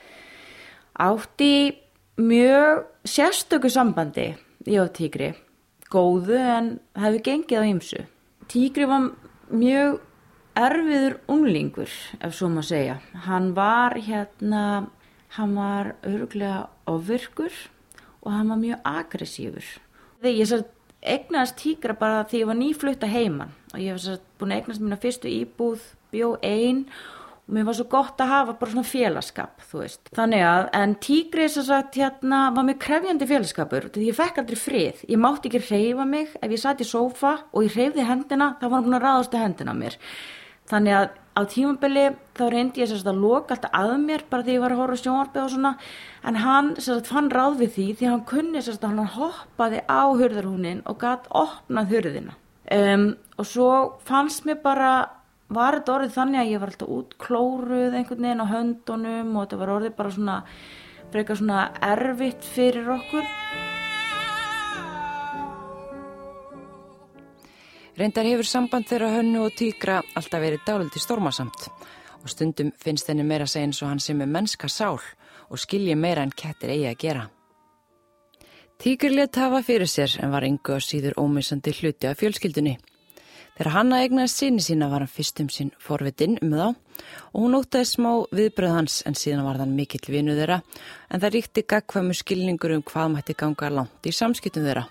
átti mjög sérstöku sambandi ég og tígri. Góðu en hefði gengið á ymsu. Tígri var mjög erfiður unglingur, ef svo maður segja. Hann var hérna, hann var öruglega ofvirkur og hann var mjög aggressífur. Þegar ég svo egnaðist tígra bara því ég var nýflutta heiman og ég hef svo búin að egnast mína fyrstu íbúð, bjó einn mér var svo gott að hafa bara svona félagskap, þú veist. Þannig að, en tígri þess að hérna var mjög krefjandi félagskapur, því ég fekk aldrei frið. Ég mátti ekki reyfa mig ef ég satt í sófa og ég reyfði hendina, þá var hann búin að ráðast að hendina mér. Þannig að á tímabili þá reyndi ég að loka alltaf að mér bara því ég var að horfa sjónvarpið og svona en hann sérst fann ráð við því því hann kunni að hann hoppaði á hurðarhúnin og gætt opnað hurðina. Um, og svo fannst mér bara, var þetta orðið þannig að ég var alltaf út klóruð einhvern veginn á höndunum og þetta var orðið bara svona, frekar svona erfitt fyrir okkur. Reyndar hefur samband þeirra hönnu og tíkra alltaf verið dáliti stormasamt og stundum finnst henni meira segja eins og hann sem er mennska sál og skilji meira en kettir eigi að gera. Tíkur let hafa fyrir sér en var yngu að síður ómissandi hluti af fjölskyldunni. Þegar hann að egnaði síni sína var hann fyrstum sín forvitinn um þá og hún ótaði smá viðbröð hans en síðan var þann mikill vinu þeirra en það ríkti gagkvæmu skilningur um hvað mætti ganga langt í samskiptum þeirra.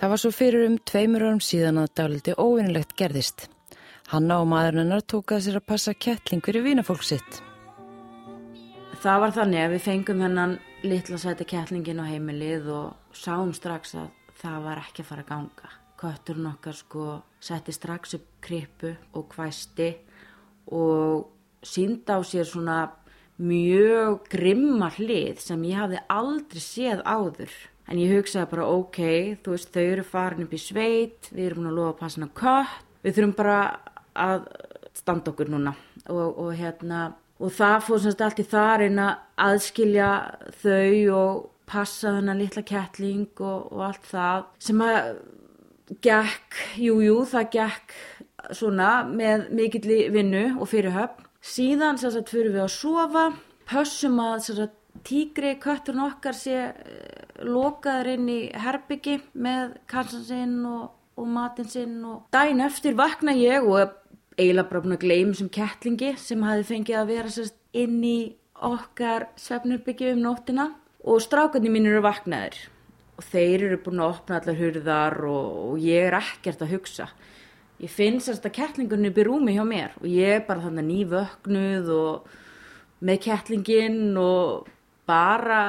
Það var svo fyrir um tveimur árum síðan að dáliti óvinnilegt gerðist. Hanna og maðurinn hennar tókaði sér að passa kettling fyrir vínafólk sitt. Það var þannig að við fengum hennan litla sæti kettlingin á heimilið og sáum strax að það var ekki að fara að ganga. Kötturinn okkar sko setti strax upp kripu og hvæsti og sínda á sér svona mjög grimma hlið sem ég hafði aldrei séð áður. En ég hugsaði bara ok, þú veist þau eru farin upp í sveit, við erum að lofa að passa hana kött, við þurfum bara að standa okkur núna og, og hérna og það fór semst allt í þar einn að aðskilja þau og passa þennan litla kettling og, og allt það sem að gekk, jújú jú, það gekk svona með mikill vinnu og fyrirhöfn. Síðan sagt fyrir við að sofa, pössum að sagt tígri kötturinn okkar sé lokaður inn í herbyggi með kassan sinn og, og matinn sinn og dæin eftir vakna ég og eiginlega bara búin að gleyma sem kettlingi sem hafi fengið að vera sérst inn í okkar svefnurbyggi um nóttina og strákarnir mín eru vaknaður og þeir eru búin að opna allar hurðar og, og ég er ekkert að hugsa. Ég finn sérst að kettlingunni byrjum rúmi hjá mér og ég er bara þannig nývöknuð og með kettlingin og bara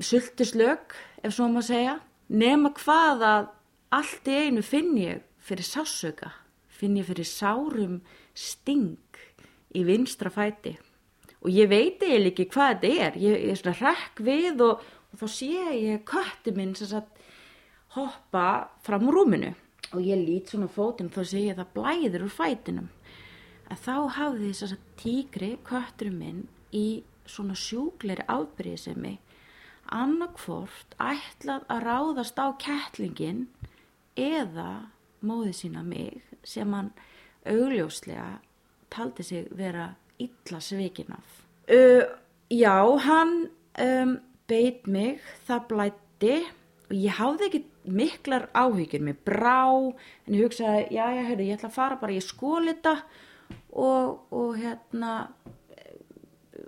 sultuslög ef svo maður segja. Nema hvað að allt í einu finn ég fyrir sásöka finn ég fyrir sárum sting í vinstra fæti. Og ég veit eiginlega ekki hvað þetta er. Ég er svona rekk við og, og þá sé ég kötti minn sem sagt hoppa fram úr rúminu. Og ég lít svona fótinn þá sé ég það blæður úr fætinum. Að þá hafði þess að tígri kötturum minn í svona sjúgleiri afbríðisemi annarkvort ætlað að ráðast á kettlingin eða móði sína mig sem hann augljóslega taldi sig vera illa svikin af. Uh, já, hann um, beit mig, það blætti og ég hafði ekki miklar áhyggjur með brá en ég hugsaði, já, já, heyrðu, ég ætla að fara bara í skólita og, og hérna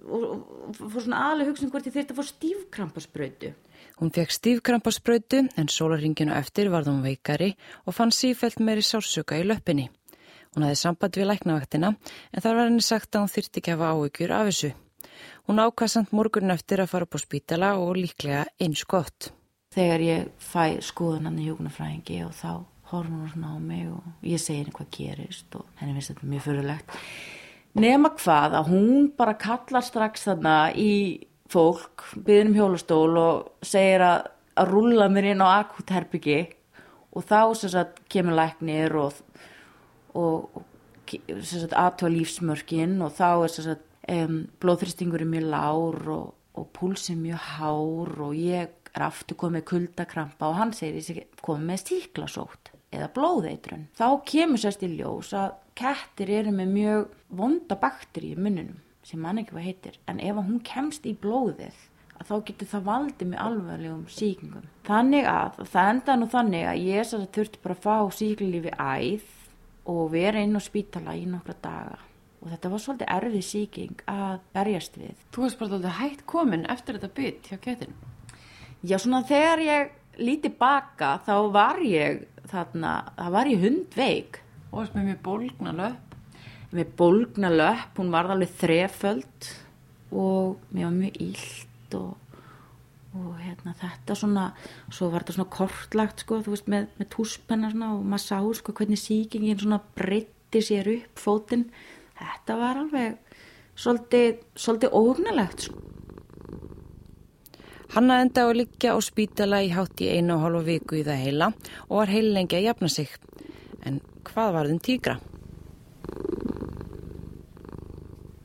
og, og fór svona aðlega hugsun hvort ég þurfti að fá stífkrampaspröytu. Hún fekk stífkrampaspröytu en sólaringinu eftir varð hún veikari og fann sífælt meiri sársöka í löppinni. Hún hafði samband við læknavaktina en þar var henni sagt að hún þyrti ekki að hafa áhyggjur af þessu. Hún ákvæðsand morgunin eftir að fara upp á spítala og líklega eins gott. Þegar ég fæ skoðunan í hjókunafræðingi og þá horfum hún svona á mig og ég segi henni hvað gerist og henni finnst þetta mjög fyrirlegt. nema hvað að hún bara kallar strax þarna í fólk, byður um hjólastól og segir að, að rúlla mér inn á akut herbyggi og þá sagt kemur læknir og, og, og aðtöða lífsmörkin og þá er sagt um, blóðþristingur er mjög lár og, og púls er mjög hár og ég er aftur komið kuldakrampa og hann segir ég komið með stíklasótt eða blóðeitrun. Þá kemur sérst í ljós að kettir eru með mjög vonda bakteri í munnunum sem mann ekki hvað heitir en ef hún kemst í blóðið að þá getur það valdið með alvarlegum síkingum. Þannig að það enda nú þannig að ég þurfti bara að fá síklilífi æð og vera inn á spítala í nokkra daga og þetta var svolítið erfið síking að berjast við. Þú varst bara alltaf hægt komin eftir þetta bytt hjá kettin. Já svona þegar ég líti baka þá var ég þarna, það var ég hundveik. Og varst með mjög bólgna löpp. Með bólgna löpp, hún var alveg þreföld og mér var mjög ílt og, og hérna þetta svona, svo var þetta svona kortlagt sko, þú veist, með, með túspenna svona og maður sá sko hvernig síkingin svona breytti sér upp fótinn. Þetta var alveg svolítið, svolítið ógnalegt sko. Hanna enda á liggja á spítala í hátt í einu og hálfa viku í það heila og var heilengja að jafna sig. En hvað var þinn tígra?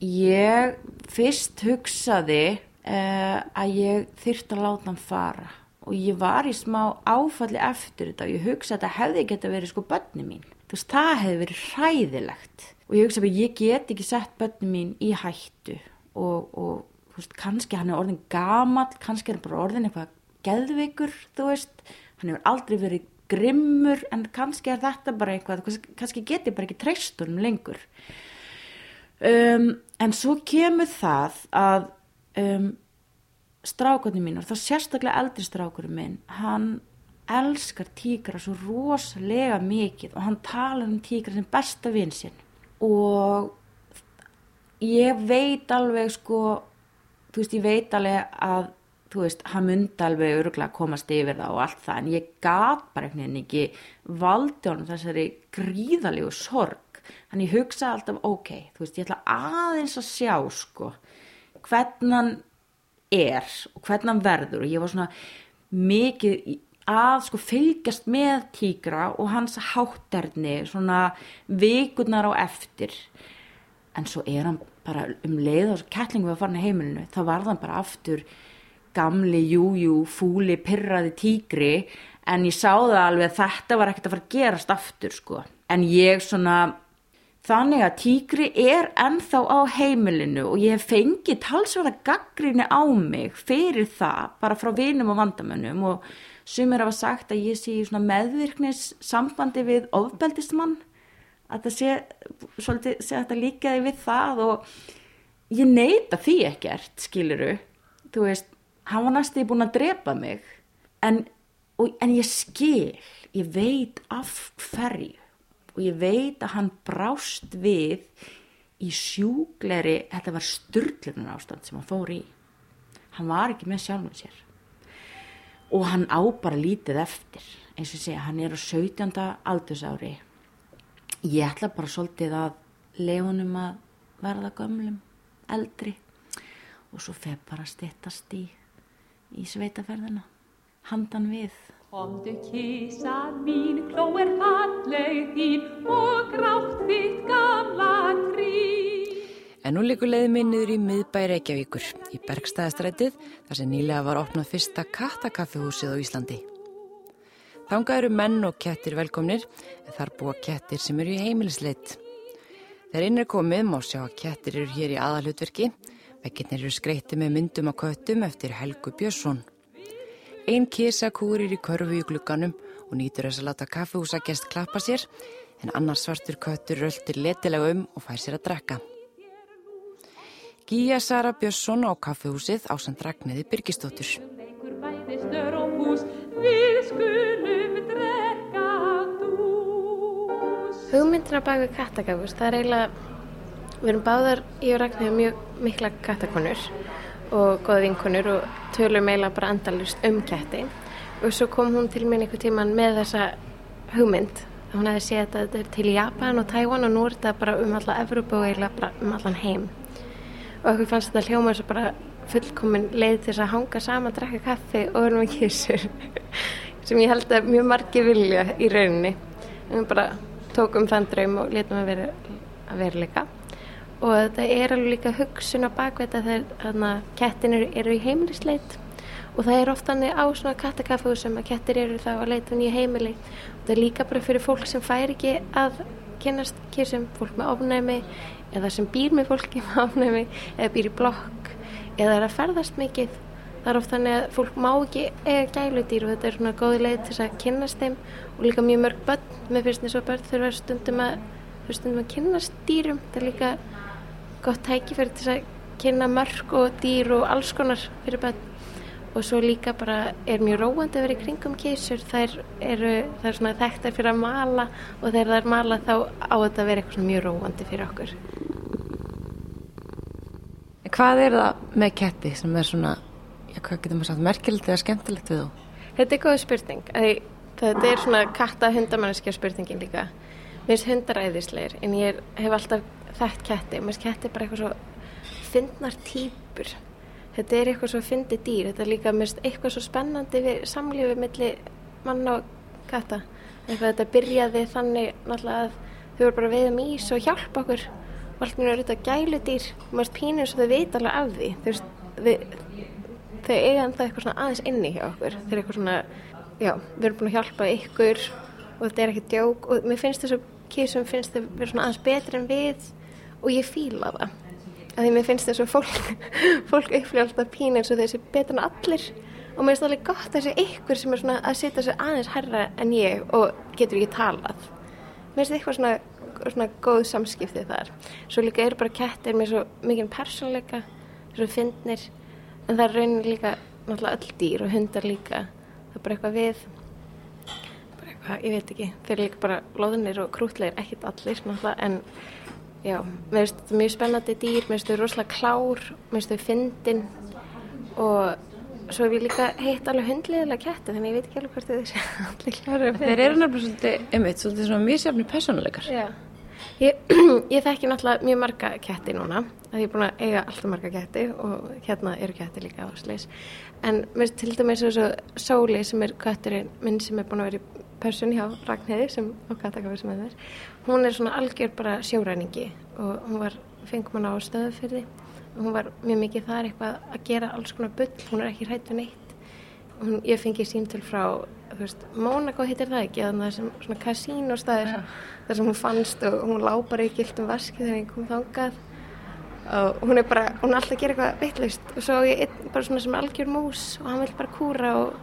Ég fyrst hugsaði uh, að ég þyrst að láta hann fara og ég var í smá áfalli eftir þetta og ég hugsaði að þetta hefði geta verið sko bönni mín. Þú veist, það hefði verið hræðilegt og ég hugsaði að ég get ekki sett bönni mín í hættu og, og veist, kannski hann er orðin gamal, kannski er hann bara orðin eitthvað geðveikur, þú veist, hann hefur aldrei verið grimmur en kannski er þetta bara eitthvað, kannski get ég bara ekki treystunum lengur. Um, en svo kemur það að um, strákunni mín og þá sérstaklega eldri strákurinn minn hann elskar tíkra svo rosalega mikið og hann talar um tíkra sem besta vinn sinn og ég veit alveg sko þú veist ég veit alveg að þú veist hann myndi alveg öruglega komast yfir það og allt það en ég gat bara einhvern veginn ekki valdi honum þessari gríðalegu sorg. En ég hugsa alltaf ok, þú veist ég ætla aðeins að sjá sko hvernig hann er og hvernig hann verður. Og ég var svona mikið að sko fylgjast með tígra og hans hátterni svona vikurnar á eftir. En svo er hann bara um leið og kettlingu var farin í heimilinu þá var hann bara aftur gamli, jújú, fúli, pyrraði tígri. En ég sá það alveg að þetta var ekkert að fara að gerast aftur sko. En ég svona Þannig að tíkri er ennþá á heimilinu og ég hef fengið talsverða gaggrinni á mig fyrir það bara frá vinum og vandamönnum og sumir hafa sagt að ég sé í meðvirknis sambandi við ofbeldismann að það sé, svolítið, sé að þetta líkaði við það og ég neyta því ekkert, skiluru. Þú veist, hann var næstu búin að drepa mig. En, og, en ég skil, ég veit af hverju. Og ég veit að hann brást við í sjúgleri, þetta var styrlunar ástand sem hann fór í. Hann var ekki með sjálfum sér og hann á bara lítið eftir eins og segja, hann er á 17. aldursári ég ætla bara svolítið að lefunum að verða gömlum eldri og svo feð bara stittast í í sveitaferðina handan við Komdu kísa mín, kló er falleg þín og grátt þitt gamla trí. En nú líkur leiði minnir í miðbæri Reykjavíkur í Bergstæðastrætið þar sem nýlega var opnað fyrsta kattakaffihúsið á Íslandi. Þanga eru menn og kettir velkomnir en þar búa kettir sem eru í heimilisleitt. Þegar inn er komið má sjá að kettir eru hér í aðalhutverki. Vekkinnir eru skreyti með myndum á köttum eftir Helgu Björnsson. Einn kísa kúrir í körfu í glugganum og nýtur þess að láta kaffehúsa gest klappa sér en annar svartur köttur röltir letilega um og fær sér að drekka. Gíja Sara Björnsson á kaffehúsið á samt Ragnæði Byrkistóttur. Hugmyndina baka kattakafus, það er eiginlega, við erum báðar í og Ragnæði mjög mikla kattakonur og goða vinkonur og tölum eiginlega bara andalust um ketti. Og svo kom hún til mér einhver tíman með þessa hugmynd. Hún hefði séð að þetta er til Japan og Taiwan og nú er þetta bara um alla Evrópu og eiginlega bara um allan heim og okkur fannst þetta hljóma eins og bara fullkomin leið til þess að hanga saman, drakka kaffi og vera með kísur sem ég held að mjög margi vilja í rauninni. En við bara tókum þann draum og letum að vera að veruleika. Og þetta er alveg líka hugsun á bakveita þegar kettin eru, eru í heimilisleit og það er ofta á svona kattakaffu sem að kettir eru þá að leita nýja heimili. Og það er líka bara fyrir fólk sem fær ekki að kynast kísum, fólk með ofnæmi eða sem býr með fólki með ofnæmi eða býr í blokk eða er að ferðast mikið það er ofta þannig að fólk má ekki eiga gæludýr og þetta er svona góði leið til að kynast þeim og líka mjög mörg börn með fyrst eins og börn þurfa stundum að, stundum að kynast dýrum. Þetta er líka gott tækifæri til að kynna mörg og dýr og alls konar fyrir börn. Og svo líka bara er mjög róandi að vera í kringum kísur þær eru, það er svona þekktar fyrir að mala og þegar það er mala þá á þetta að vera eitthvað mjög róandi fyrir okkur Hvað er það með ketti sem er svona já, hvað getur maður sagt, merkilegt eða skemmtilegt við þú? Þetta er góð spurning þetta er svona katta hundamanneskja spurningin líka. Mér finnst hundar æðisleir en ég hef alltaf þekkt ketti. Mér finnst ketti bara eitthvað svo finnar týpur. Þetta er eitthvað svo fyndi dýr. Þetta er líka mest eitthvað svo spennandi við samlífið millir manna og katta. Þetta byrjaði þannig náttúrulega að þau voru bara að veiða mís og hjálpa okkur og allt mjög er auðvitað gæludýr. Og maður pínir svo þau veit alveg af því. Þau, þau, þau eiga en það eitthvað svona aðeins inni hjá okkur. Þau er eitthvað svona, já, við erum búin að hjálpa ykkur og þetta er ekki djók. Og mér finnst þess að kísum finnst þau vera svona aðeins betri en við. Og ég fíla það. Að því mér finnst þess að fólk, fólk upplýja alltaf pín eins og þessi betur en allir. Og mér finnst það alveg gott þessi ykkur sem er svona að setja sig aðeins herra en ég og getur ekki talað. Mér finnst eitthvað svona, svona góð samskiptið þar svo líka eru bara kettir með svo mikið persónleika svo finnir en það er raunin líka náttúrulega öll dýr og hundar líka það er bara eitthvað við bara eitthvað, ég veit ekki þeir eru líka bara loðnir og krútlegir ekkit allir náttúrulega en Já, mér finnst þetta mjög spennandi dýr, mér finnst þau rosalega klár, mér finnst þau fyndin og svo hef ég líka heitt alveg hundliðilega ketti þannig ég veit ekki alveg hvort þau sé allir klára. Þeir eru náttúrulega svolítið, einmitt, svolítið mjög sérfni personuleikar. Já, ég, ég þekki náttúrulega mjög marga ketti núna, það er búin að eiga alltaf marga ketti og hérna eru ketti líka á sleis. En mér til dæmis eins og Sóli sem er ketturinn minn sem er búin að vera í person hjá Ragnheiði sem á Katakafi sem er þess hún er svona algjör bara sjóræningi og hún var, fengum hann á stöðufyrði og hún var mjög mikið þar eitthvað að gera alls konar bull, hún er ekki hrættu neitt hún, ég fengi síntil frá Mónaco hittir það ekki það er svona kasínostæðir ja. þar sem hún fannst og hún lápar í gildum vaski þegar hún kom þangað. Og hún er bara, hún er alltaf að gera eitthvað vittlust og svo ég er bara svona sem algjör mús og hann vil bara kúra og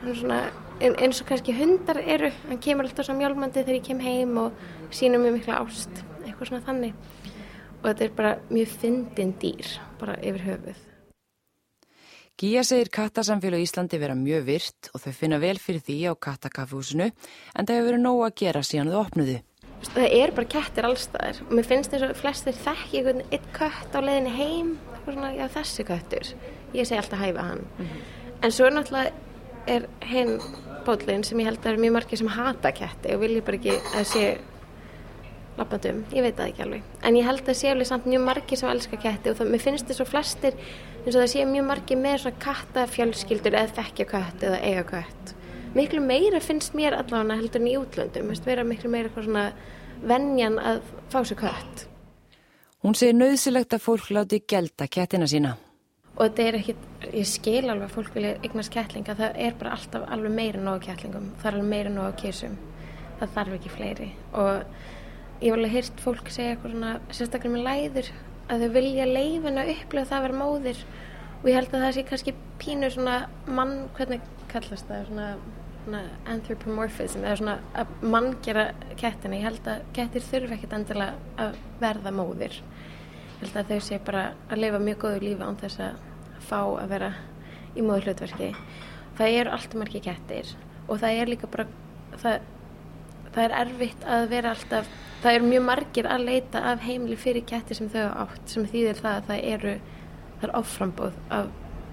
hann er svona eins og kannski hundar eru hann kemur alltaf svo mjálmandi þegar ég kem heim og sínum mjög mikla ást eitthvað svona þannig. Og þetta er bara mjög fyndin dýr bara yfir höfuð Gíja segir kattasamfélag Íslandi vera mjög virt og þau finna vel fyrir því á kattakaffúsinu en það hefur verið nóg að gera síðan þau opnuði Það er bara kettir allstaðir og mér finnst þess að flestir þekki einhvern eitt kött á leiðinni heim svona, já, þessi köttur. Ég segi alltaf hæfa hann. Mm -hmm. en svo náttúrulega er hinn bótlinn sem ég held að það eru mjög margir sem hata ketti og vilja bara ekki að sé lappandum, ég veit það ekki alveg. En ég held að sé alveg samt mjög margir sem elskar ketti og það, mér finnst þess að flestir eins og það sé mjög margir með svona kattafjölskyldur eða þekkja kött eða eiga kött. Miklu meira finnst mér allavega heldur en í útlöndum, veist, vera miklu meira svona vennjan að fá sér kött. Hún segir nöðsilegt að fólk láti gelda kettina sína. Og þetta er ekki, ég skil alveg að fólk vilja eignast kettlinga, það er bara alltaf alveg meira nógu kettlingum, það er alveg meira nógu kísum, það þarf ekki fleiri. Og ég hef alveg hýrt fólk segja eitthvað svona, sérstaklega með læður að þau vilja leifin að upplifa það að vera móðir. Og ég held að það sé kannski pínur svona mann, hvernig kallast það, svona, svona anthropomorphism, eða svona að mann gera kettina, ég held að kettir þurfi ekkit endilega að verða móðir. Ég held að þau sé bara að lifa mjög góðu lífi án þess að fá að vera í móðu hlutverki það eru alltaf margi kettir og það er líka bara það, það er erfitt að vera alltaf það eru mjög margir að leita af heimli fyrir kettir sem þau átt sem þýðir það að það eru það er áframbóð af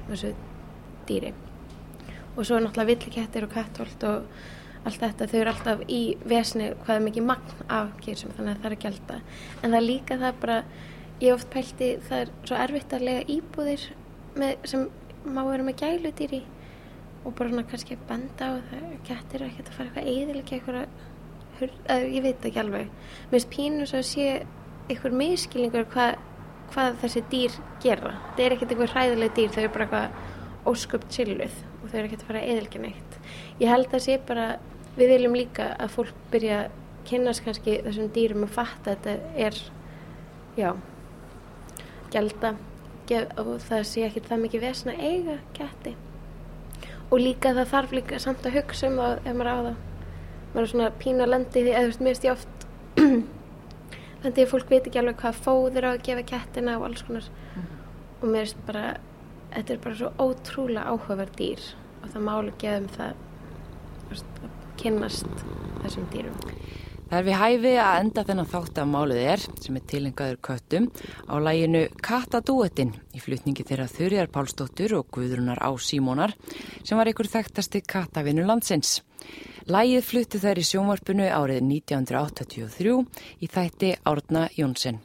þessu dýri. Og svo er náttúrulega villi kettir og kattolt og allt þetta, þau eru alltaf í vesni hvað er mikið magn af kýrsum þannig að það er að gelda. En það er líka það bara, ég oft pælti það er svo erfitt að lega íbúðir með, sem má vera með gæludýr í og bara svona kannski benda á það kettir eru ekkert að fara eitthvað eðilega eitthvað eða ég veit ekki alveg. Mér finnst pínu svo að sé eitthvað miskilningur hvað, hvað þessi dýr gera. Það er ekkert eitthvað hræðileg dýr þau eru bara eitthvað ósköpt chilluð og þau eru ekkert að fara eðilega neitt. Ég held að sé bara við viljum líka að fólk byrja að kynast kannski þessum dýrum og fatta að þetta er já gelda og það sé ekki það mikið vesna eiga ketti. Og líka það þarf líka samt að hugsa um það ef maður á það maður er svona pína lendi því eða þú veist, mér veist ég oft lendi því að fólk veit ekki alveg hvað fóður á að gefa kettina og alls konar mm. og mér veist bara þetta er bara svo ótrúlega áhugaverð dýr og það málu geðum það veist, að kynnast þessum dýrum Það er við hæfi að enda þennan þátt af málið er, sem er tilengaður köttum, á læginu Katadúetin í flutningi þeirra Þurjar Pálsdóttur og Guðrunar á Símónar, sem var einhver þekktasti kattavinu landsins. Lægið flutti þær í sjónvarpunu árið 1983 í þætti Árna Jónsson.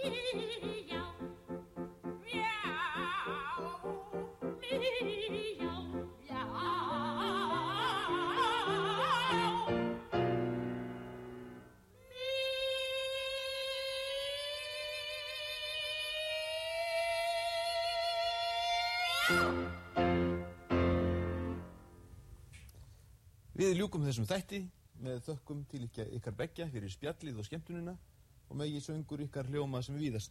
Við ljúkum þessum þætti með þökkum til ykkar begja fyrir spjallið og skemmtunina og megi söngur ykkar hljóma sem viðast.